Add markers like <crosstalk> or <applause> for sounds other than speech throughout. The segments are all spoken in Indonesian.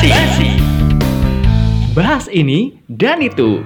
Basi. Bahas ini dan itu.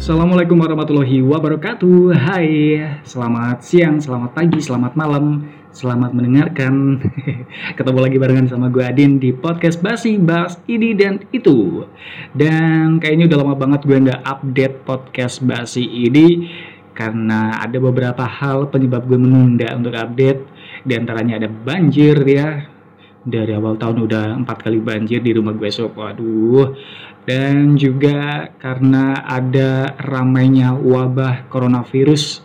Assalamualaikum warahmatullahi wabarakatuh. Hai, selamat siang, selamat pagi, selamat malam Selamat mendengarkan. <laughs> Ketemu lagi barengan sama gue Adin di podcast Basi, Bas, Ini dan Itu. Dan kayaknya udah lama banget gue nggak update podcast Basi ini Karena ada beberapa hal penyebab gue menunda untuk update. Di antaranya ada banjir ya. Dari awal tahun udah empat kali banjir di rumah gue sob. Waduh. Dan juga karena ada ramainya wabah coronavirus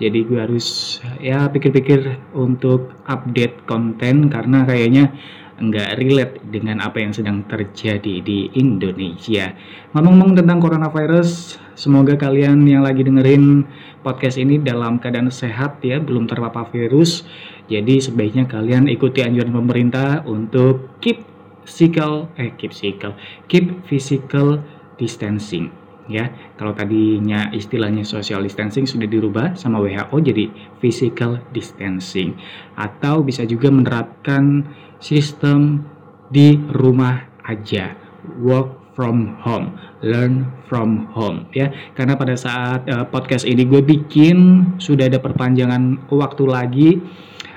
jadi gue harus ya pikir-pikir untuk update konten. Karena kayaknya nggak relate dengan apa yang sedang terjadi di Indonesia. Ngomong-ngomong tentang coronavirus, semoga kalian yang lagi dengerin podcast ini dalam keadaan sehat ya, belum terpapar virus. Jadi sebaiknya kalian ikuti anjuran pemerintah untuk keep physical eh keep physical, keep physical distancing ya. Kalau tadinya istilahnya social distancing sudah dirubah sama WHO jadi physical distancing. Atau bisa juga menerapkan sistem di rumah aja work from home learn from home ya. Karena pada saat uh, podcast ini gue bikin sudah ada perpanjangan waktu lagi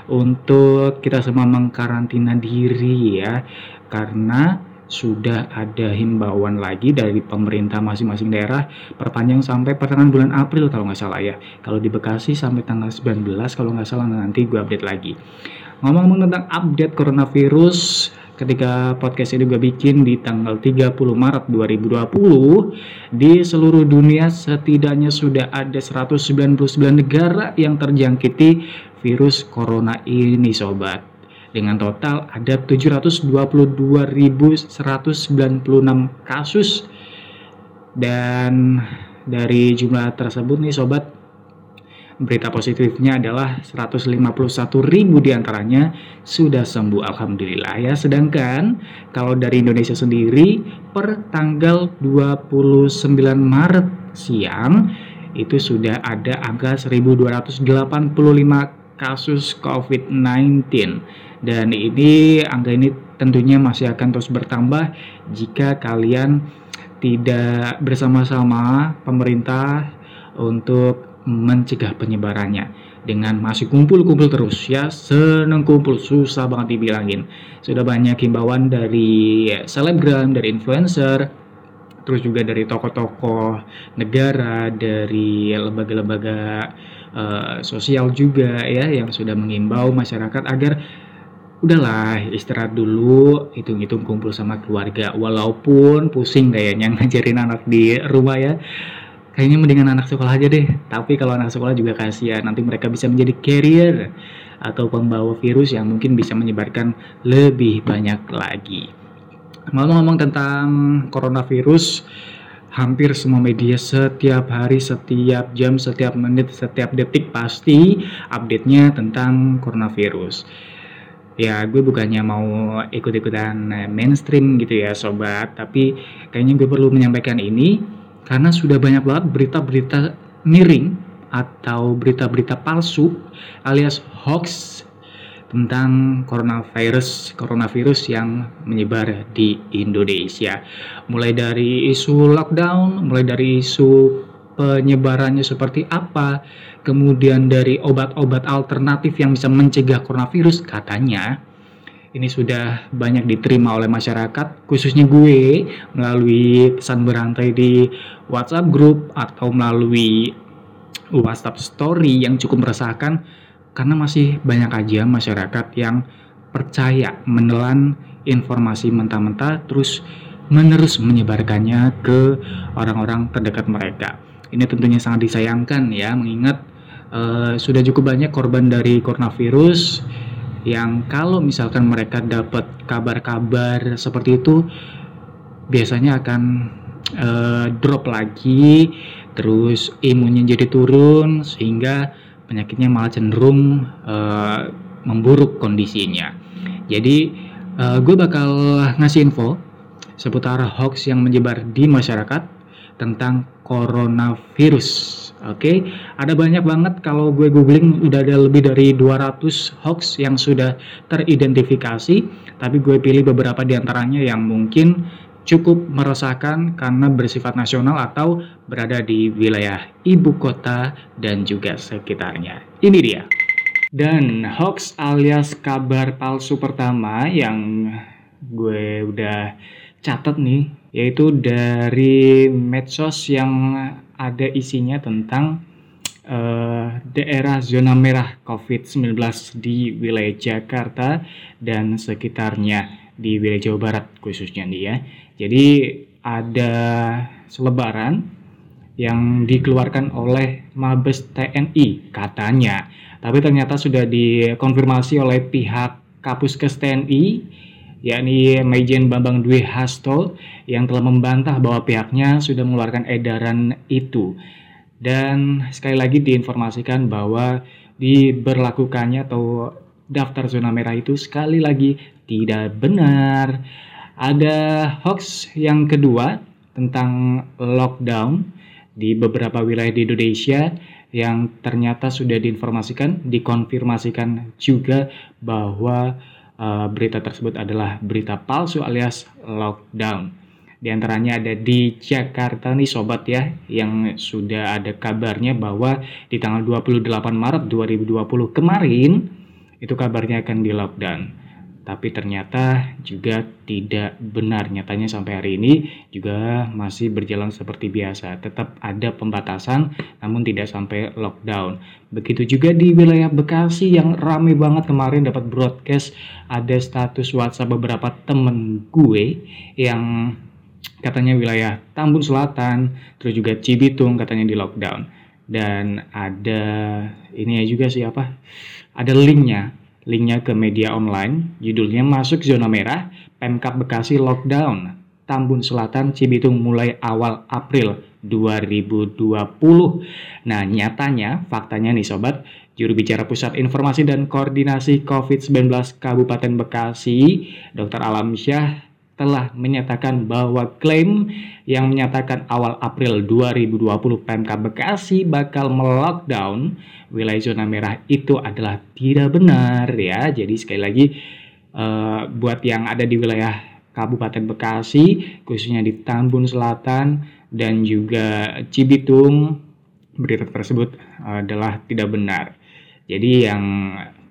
untuk kita semua mengkarantina diri ya. Karena sudah ada himbauan lagi dari pemerintah masing-masing daerah perpanjang sampai pertengahan bulan April kalau nggak salah ya. Kalau di Bekasi sampai tanggal 19 kalau nggak salah nanti gue update lagi. Ngomong-ngomong tentang update coronavirus, ketika podcast ini gue bikin di tanggal 30 Maret 2020 di seluruh dunia setidaknya sudah ada 199 negara yang terjangkiti virus corona ini sobat dengan total ada 722.196 kasus. Dan dari jumlah tersebut nih sobat berita positifnya adalah 151.000 di antaranya sudah sembuh Alhamdulillah ya. Sedangkan kalau dari Indonesia sendiri per tanggal 29 Maret siang itu sudah ada angka 1285 kasus COVID-19 dan ini angka ini tentunya masih akan terus bertambah jika kalian tidak bersama-sama pemerintah untuk mencegah penyebarannya. Dengan masih kumpul-kumpul terus ya. Seneng kumpul susah banget dibilangin. Sudah banyak himbauan dari selebgram dari influencer terus juga dari tokoh-tokoh negara dari lembaga-lembaga uh, sosial juga ya yang sudah mengimbau masyarakat agar udahlah istirahat dulu hitung-hitung kumpul sama keluarga. Walaupun pusing kayaknya <laughs> ngajarin anak di rumah ya. Kayaknya mendingan anak sekolah aja deh. Tapi kalau anak sekolah juga kasihan nanti mereka bisa menjadi carrier atau pembawa virus yang mungkin bisa menyebarkan lebih banyak lagi. Ngomong-ngomong tentang coronavirus hampir semua media setiap hari, setiap jam, setiap menit, setiap detik pasti update-nya tentang coronavirus ya gue bukannya mau ikut-ikutan eh, mainstream gitu ya sobat. Tapi kayaknya gue perlu menyampaikan ini karena sudah banyak banget berita-berita miring atau berita-berita palsu alias hoax tentang coronavirus coronavirus yang menyebar di Indonesia. Mulai dari isu lockdown mulai dari isu penyebarannya seperti apa, kemudian dari obat-obat alternatif yang bisa mencegah coronavirus, katanya ini sudah banyak diterima oleh masyarakat, khususnya gue melalui pesan berantai di WhatsApp group atau melalui WhatsApp story yang cukup meresahkan karena masih banyak aja masyarakat yang percaya menelan informasi mentah-mentah terus menerus menyebarkannya ke orang-orang terdekat mereka. Ini tentunya sangat disayangkan ya, mengingat uh, sudah cukup banyak korban dari coronavirus yang kalau misalkan mereka dapat kabar-kabar seperti itu biasanya akan uh, drop lagi, terus imunnya jadi turun sehingga penyakitnya malah cenderung uh, memburuk kondisinya. Jadi uh, gue bakal ngasih info seputar hoax yang menyebar di masyarakat tentang coronavirus. Oke, ada banyak banget kalau gue googling udah ada lebih dari 200 hoax yang sudah teridentifikasi, tapi gue pilih beberapa di antaranya yang mungkin cukup meresahkan karena bersifat nasional atau berada di wilayah ibu kota dan juga sekitarnya. Ini dia. Dan hoax alias kabar palsu pertama yang gue udah catat nih, yaitu dari medsos yang ada isinya tentang uh, daerah zona merah COVID-19 di wilayah Jakarta dan sekitarnya di wilayah Jawa Barat khususnya nih ya. Jadi ada selebaran yang dikeluarkan oleh Mabes TNI katanya. Tapi ternyata sudah dikonfirmasi oleh pihak Kapuskes TNI yakni Majen Bambang Dwi Hasto yang telah membantah bahwa pihaknya sudah mengeluarkan edaran itu. Dan sekali lagi diinformasikan bahwa diberlakukannya atau daftar zona merah itu sekali lagi tidak benar. Ada hoax yang kedua tentang lockdown di beberapa wilayah di Indonesia yang ternyata sudah diinformasikan, dikonfirmasikan juga bahwa uh, berita tersebut adalah berita palsu alias lockdown. Di antaranya ada di Jakarta nih sobat ya yang sudah ada kabarnya bahwa di tanggal 28 Maret 2020 kemarin itu kabarnya akan di lockdown tapi ternyata juga tidak benar. Nyatanya sampai hari ini juga masih berjalan seperti biasa. Tetap ada pembatasan namun tidak sampai lockdown. Begitu juga di wilayah Bekasi yang rame banget kemarin dapat broadcast ada status WhatsApp beberapa temen gue yang katanya wilayah Tambun Selatan, terus juga Cibitung katanya di lockdown. Dan ada ini ya juga siapa? Ada linknya linknya ke media online, judulnya Masuk Zona Merah, Pemkap Bekasi Lockdown, Tambun Selatan, Cibitung mulai awal April 2020. Nah, nyatanya, faktanya nih sobat, juru bicara Pusat Informasi dan Koordinasi COVID-19 Kabupaten Bekasi, Dr. Alamsyah telah menyatakan bahwa klaim yang menyatakan awal April 2020 Pemkab Bekasi bakal melockdown wilayah zona merah itu adalah tidak benar ya. Jadi sekali lagi uh, buat yang ada di wilayah Kabupaten Bekasi khususnya di Tambun Selatan dan juga Cibitung berita tersebut adalah tidak benar. Jadi yang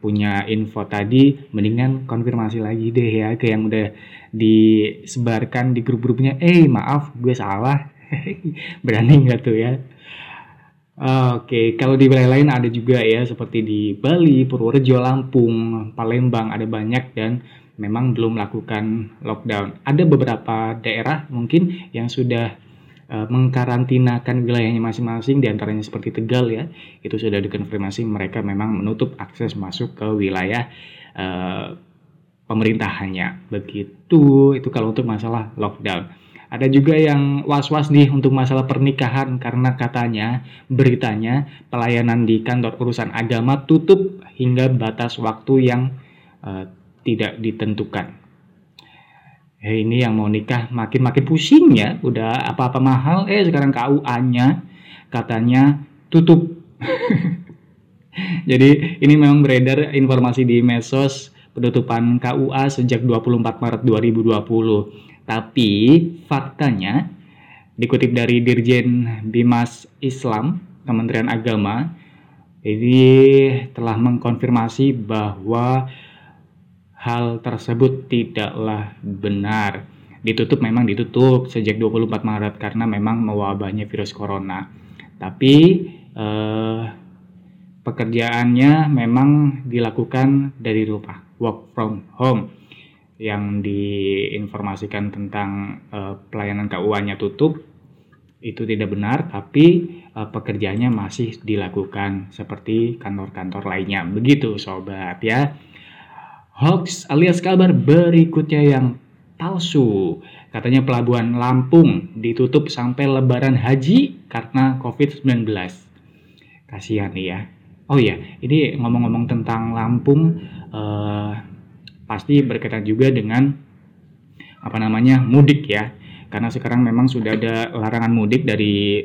punya info tadi mendingan konfirmasi lagi deh ya ke yang udah disebarkan di grup-grupnya. Eh maaf gue salah. <laughs> Berani nggak tuh ya? Oke, kalau di wilayah lain ada juga ya, seperti di Bali, Purworejo, Lampung, Palembang, ada banyak dan memang belum melakukan lockdown. Ada beberapa daerah mungkin yang sudah uh, mengkarantinakan wilayahnya masing-masing, di antaranya seperti Tegal ya, itu sudah dikonfirmasi mereka memang menutup akses masuk ke wilayah uh, pemerintahannya. Begitu, itu kalau untuk masalah lockdown. Ada juga yang was-was nih untuk masalah pernikahan karena katanya beritanya pelayanan di kantor urusan agama tutup hingga batas waktu yang uh, tidak ditentukan. Eh, ini yang mau nikah makin-makin pusing ya, udah apa-apa mahal, eh sekarang KUA-nya katanya tutup. <laughs> Jadi ini memang beredar informasi di medsos penutupan KUA sejak 24 Maret 2020. Tapi faktanya dikutip dari Dirjen Bimas Islam Kementerian Agama ini telah mengkonfirmasi bahwa hal tersebut tidaklah benar. Ditutup memang ditutup sejak 24 Maret karena memang mewabahnya virus corona. Tapi eh, pekerjaannya memang dilakukan dari rumah, work from home yang diinformasikan tentang uh, pelayanan KUA-nya tutup itu tidak benar, tapi uh, pekerjaannya masih dilakukan seperti kantor-kantor lainnya. Begitu sobat ya. Hoax alias kabar berikutnya yang palsu. Katanya pelabuhan Lampung ditutup sampai lebaran haji karena COVID-19. Kasihan ya. Oh iya, ini ngomong-ngomong tentang Lampung, uh, pasti berkaitan juga dengan apa namanya mudik ya karena sekarang memang sudah ada larangan mudik dari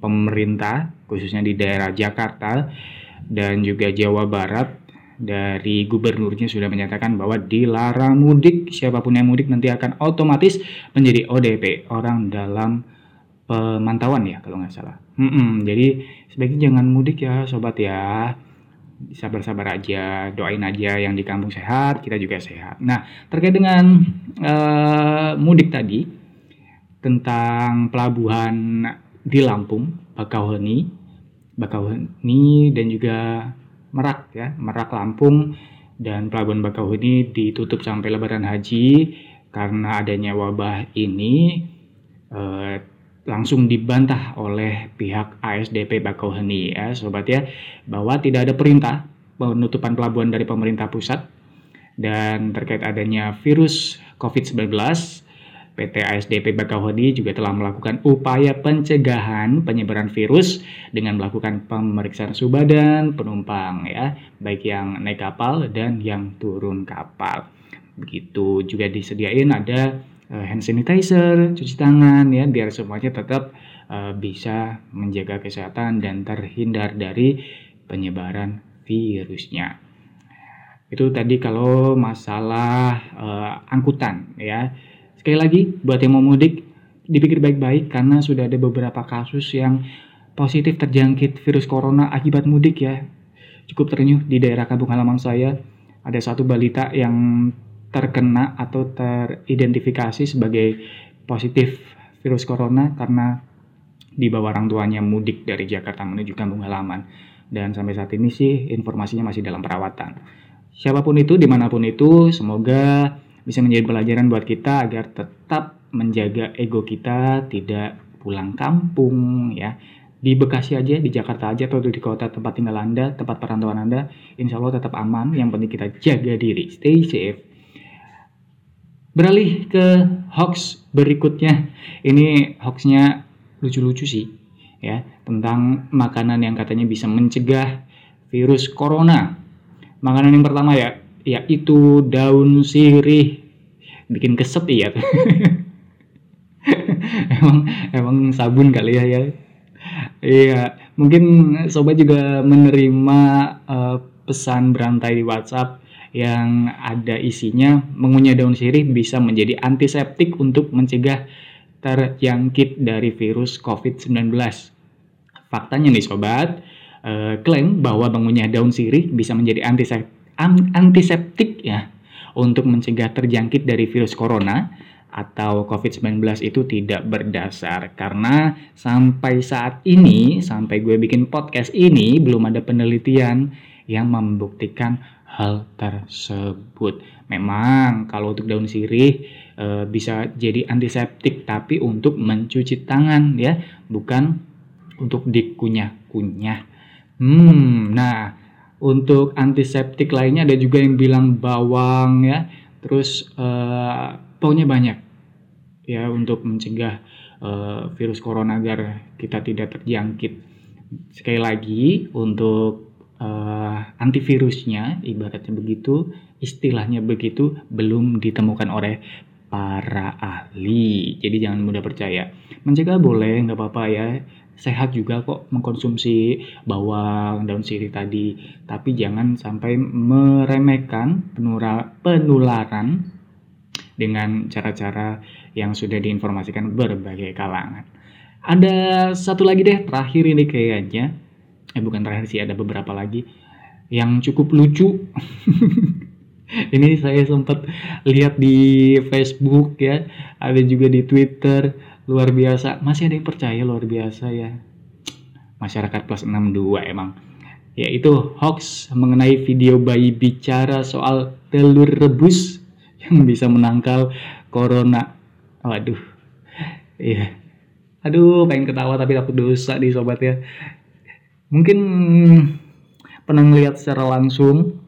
pemerintah khususnya di daerah Jakarta dan juga Jawa Barat dari gubernurnya sudah menyatakan bahwa dilarang mudik siapa pun yang mudik nanti akan otomatis menjadi ODP orang dalam pemantauan ya kalau nggak salah. Hmm, jadi sebaiknya jangan mudik ya sobat ya sabar-sabar aja, doain aja yang di kampung sehat, kita juga sehat. Nah, terkait dengan uh, mudik tadi, tentang pelabuhan di Lampung, Bakauheni, Bakauheni dan juga Merak ya, Merak Lampung dan pelabuhan Bakauheni ditutup sampai Lebaran Haji karena adanya wabah ini eh, langsung dibantah oleh pihak ASDP Bakauheni ya sobat ya bahwa tidak ada perintah penutupan pelabuhan dari pemerintah pusat dan terkait adanya virus COVID-19 PT ASDP Bakauheni juga telah melakukan upaya pencegahan penyebaran virus dengan melakukan pemeriksaan suhu badan penumpang ya, baik yang naik kapal dan yang turun kapal. Begitu juga disediain ada uh, hand sanitizer, cuci tangan ya biar semuanya tetap uh, bisa menjaga kesehatan dan terhindar dari penyebaran virusnya. Itu tadi kalau masalah uh, angkutan ya. Sekali lagi buat yang mau mudik dipikir baik-baik karena sudah ada beberapa kasus yang positif terjangkit virus corona akibat mudik ya. Cukup terenyuh di daerah kampung halaman saya ada satu balita yang terkena atau teridentifikasi sebagai positif virus corona karena dibawa orang tuanya mudik dari Jakarta menuju kampung halaman. Dan sampai saat ini sih informasinya masih dalam perawatan. Siapa pun itu, di mana pun itu, semoga bisa menjadi pelajaran buat kita agar tetap menjaga ego kita, tidak pulang kampung ya. Di Bekasi aja, di Jakarta aja, atau di kota tempat tinggal Anda, tempat perantauan Anda, insya Allah tetap aman. Yang penting kita jaga diri, stay safe Beralih ke hoax berikutnya. Ini hoaxnya lucu-lucu sih ya tentang makanan yang katanya bisa mencegah virus corona. Makanan yang pertama ya yaitu daun sirih bikin keset ya. <laughs> emang emang sabun kali ya ya. Iya, mungkin sobat juga menerima uh, pesan berantai di WhatsApp yang ada isinya mengunyah daun sirih bisa menjadi antiseptik untuk mencegah terjangkit dari virus COVID-19. Faktanya nih sobat, eh, klaim bahwa mengunyah daun sirih bisa menjadi antiseptik, antiseptik ya untuk mencegah terjangkit dari virus corona atau COVID-19 itu tidak berdasar karena sampai saat ini sampai gue bikin podcast ini belum ada penelitian yang membuktikan hal tersebut. Memang kalau untuk daun sirih e, bisa jadi antiseptik tapi untuk mencuci tangan ya, bukan untuk dikunyah-kunyah. Hmm, nah untuk antiseptik lainnya ada juga yang bilang bawang ya, terus e, pokoknya banyak ya untuk mencegah e, virus corona agar kita tidak terjangkit. Sekali lagi untuk uh, antivirusnya ibaratnya begitu istilahnya begitu belum ditemukan oleh para ahli. Jadi jangan mudah percaya. Mencegah boleh nggak apa-apa ya sehat juga kok mengkonsumsi bawang daun sirih tadi. Tapi jangan sampai meremehkan penularan dengan cara-cara yang sudah diinformasikan berbagai kalangan. Ada satu lagi deh terakhir ini kayaknya. Eh bukan terakhir sih ada beberapa lagi yang cukup lucu <laughs> <laughs> ini saya sempat lihat di Facebook ya ada juga di Twitter luar biasa. Masih ada yang percaya luar biasa ya. Masyarakat plus 62 emang. Yaitu hoax mengenai video bayi bicara soal telur rebus <laughs> yang bisa menangkal corona. Waduh. Iya. Aduh pengen ketawa tapi takut dosa di sobat ya. Mungkin pernah ngeliat secara langsung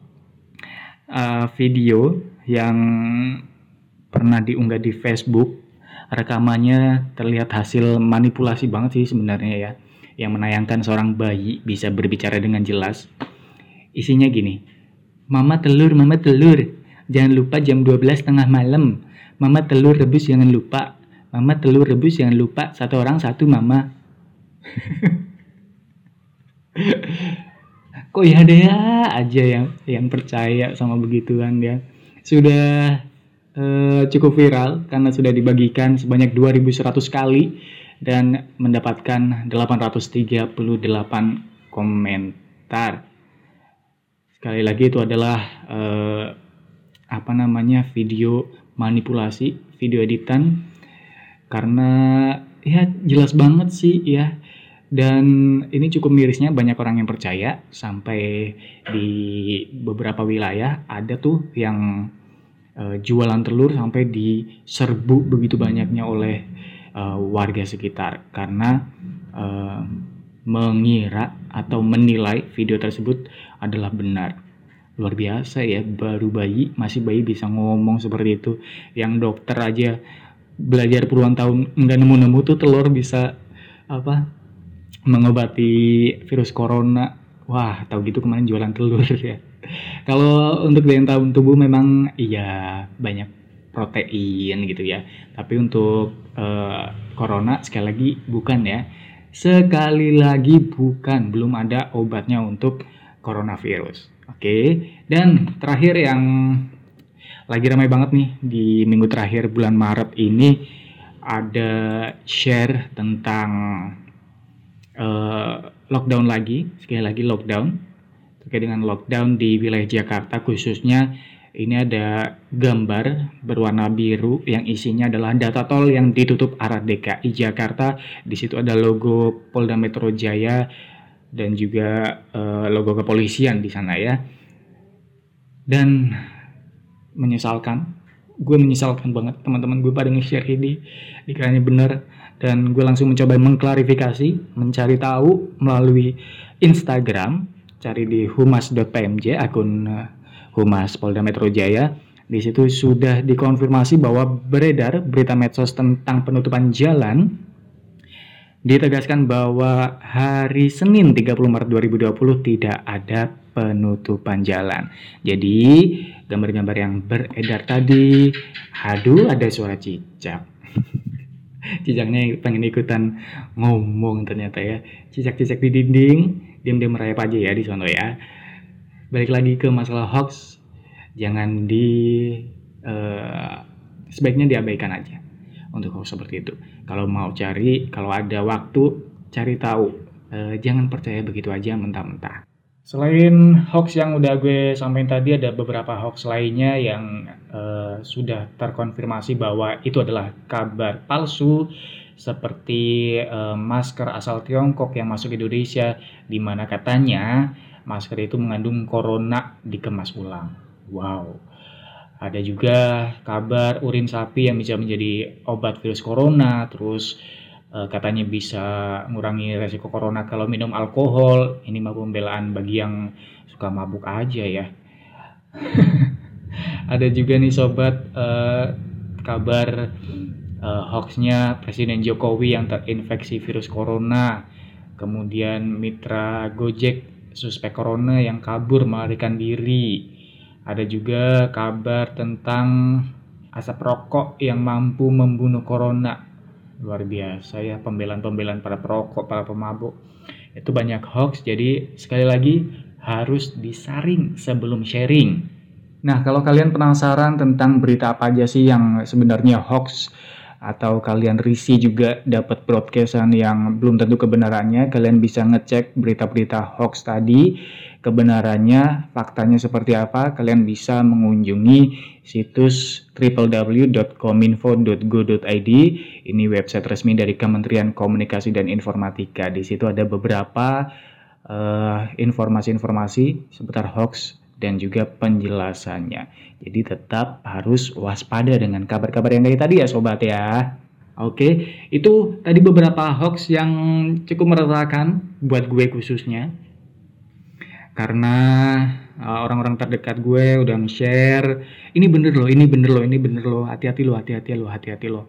uh, video yang pernah diunggah di Facebook. Rekamannya terlihat hasil manipulasi banget sih sebenarnya ya yang menayangkan seorang bayi bisa berbicara dengan jelas. Isinya gini mama telur mama telur jangan lupa jam 12 tengah malam. Mama telur rebus jangan lupa. Mama telur rebus jangan lupa. Satu orang satu mama <laughs> Kok ya ya aja yang yang percaya sama begituan ya. Sudah eh, cukup viral karena sudah dibagikan sebanyak 2100 kali dan mendapatkan 838 komentar. Sekali lagi itu adalah eh, apa namanya video manipulasi, video editan karena ya jelas banget sih ya dan ini cukup mirisnya banyak orang yang percaya. Sampai di beberapa wilayah ada tuh yang uh, jualan telur sampai diserbu begitu banyaknya oleh uh, warga sekitar. Karena uh, mengira atau menilai video tersebut adalah benar. Luar biasa ya baru bayi masih bayi bisa ngomong seperti itu. Yang dokter aja belajar puluhan tahun nggak nemu-nemu tuh telur bisa apa mengobati virus corona. Wah tahu gitu kemarin jualan telur <laughs> ya. Kalau untuk daya tahan tubuh memang iya banyak protein gitu ya. Tapi untuk uh, corona sekali lagi bukan ya. Sekali lagi bukan belum ada obatnya untuk coronavirus. Oke dan terakhir yang lagi ramai banget nih di minggu terakhir bulan Maret ini ada share tentang uh, lockdown lagi, sekali lagi lockdown terkait dengan lockdown di wilayah Jakarta khususnya ini ada gambar berwarna biru yang isinya adalah data tol yang ditutup arah DKI Jakarta. Di situ ada logo Polda Metro Jaya dan juga uh, logo kepolisian di sana ya. Dan menyesalkan gue menyesalkan banget teman-teman gue pada nge-share ini dikiranya benar dan gue langsung mencoba mengklarifikasi mencari tahu melalui Instagram cari di humas.pmj akun eh, Humas Polda Metro Jaya di situ sudah dikonfirmasi bahwa beredar berita medsos tentang penutupan jalan ditegaskan bahwa hari Senin 30 Maret 2020 tidak ada penutupan jalan. Jadi gambar-gambar yang beredar tadi, aduh ada suara cicak. Cicaknya pengen ikutan ngomong ternyata ya. Cicak-cicak di dinding, diam-diam merayap aja ya di sana ya. Balik lagi ke masalah hoax, jangan di uh, sebaiknya diabaikan aja untuk hoax seperti itu. Kalau mau cari, kalau ada waktu, cari tahu. Uh, jangan percaya begitu aja mentah-mentah. Selain hoax yang udah gue sampaikan tadi, ada beberapa hoax lainnya yang uh, sudah terkonfirmasi bahwa itu adalah kabar palsu seperti uh, masker asal Tiongkok yang masuk Indonesia, di mana katanya masker itu mengandung corona dikemas ulang. Wow. Ada juga kabar urin sapi yang bisa menjadi obat virus corona, terus katanya bisa mengurangi resiko corona kalau minum alkohol. Ini mah pembelaan bagi yang suka mabuk aja ya. <laughs> Ada juga nih sobat uh, kabar uh, hoaxnya Presiden Jokowi yang terinfeksi virus corona. Kemudian mitra Gojek suspek corona yang kabur melarikan diri. Ada juga kabar tentang asap rokok yang mampu membunuh corona luar biasa ya pembelaan-pembelaan para perokok, para pemabuk. Itu banyak hoax, jadi sekali lagi harus disaring sebelum sharing. Nah, kalau kalian penasaran tentang berita apa aja sih yang sebenarnya hoax atau kalian risih juga dapat broadcastan yang belum tentu kebenarannya, kalian bisa ngecek berita-berita hoax tadi kebenarannya, faktanya seperti apa, kalian bisa mengunjungi situs www.kominfo.go.id. Ini website resmi dari Kementerian Komunikasi dan Informatika. Di situ ada beberapa eh, informasi-informasi seputar hoax dan juga penjelasannya. Jadi tetap harus waspada dengan kabar-kabar yang dari tadi ya sobat ya. Oke, itu tadi beberapa hoax yang cukup meresahkan buat gue khususnya karena uh, orang-orang terdekat gue udah nge-share ini bener loh, ini bener loh, ini bener loh, hati-hati loh, hati-hati loh, hati-hati loh.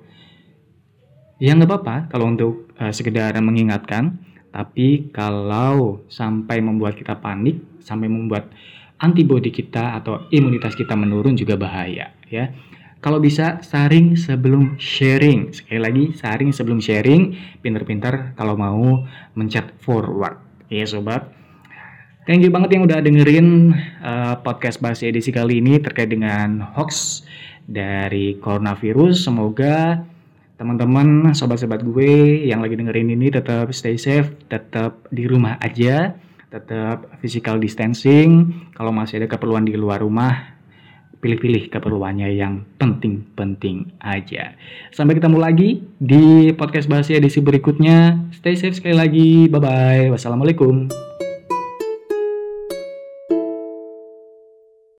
Ya nggak apa-apa kalau untuk uh, sekedar mengingatkan, tapi kalau sampai membuat kita panik, sampai membuat antibodi kita atau imunitas kita menurun juga bahaya ya. Kalau bisa saring sebelum sharing. Sekali lagi saring sebelum sharing. Pinter-pinter kalau mau mencet forward. Ya sobat. Thank you banget yang udah dengerin uh, podcast bahasa edisi kali ini terkait dengan hoax dari coronavirus. Semoga teman-teman, sobat-sobat gue yang lagi dengerin ini tetap stay safe, tetap di rumah aja, tetap physical distancing. Kalau masih ada keperluan di luar rumah, pilih-pilih keperluannya yang penting-penting aja. Sampai ketemu lagi di podcast bahasa edisi berikutnya. Stay safe sekali lagi. Bye-bye. Wassalamualaikum.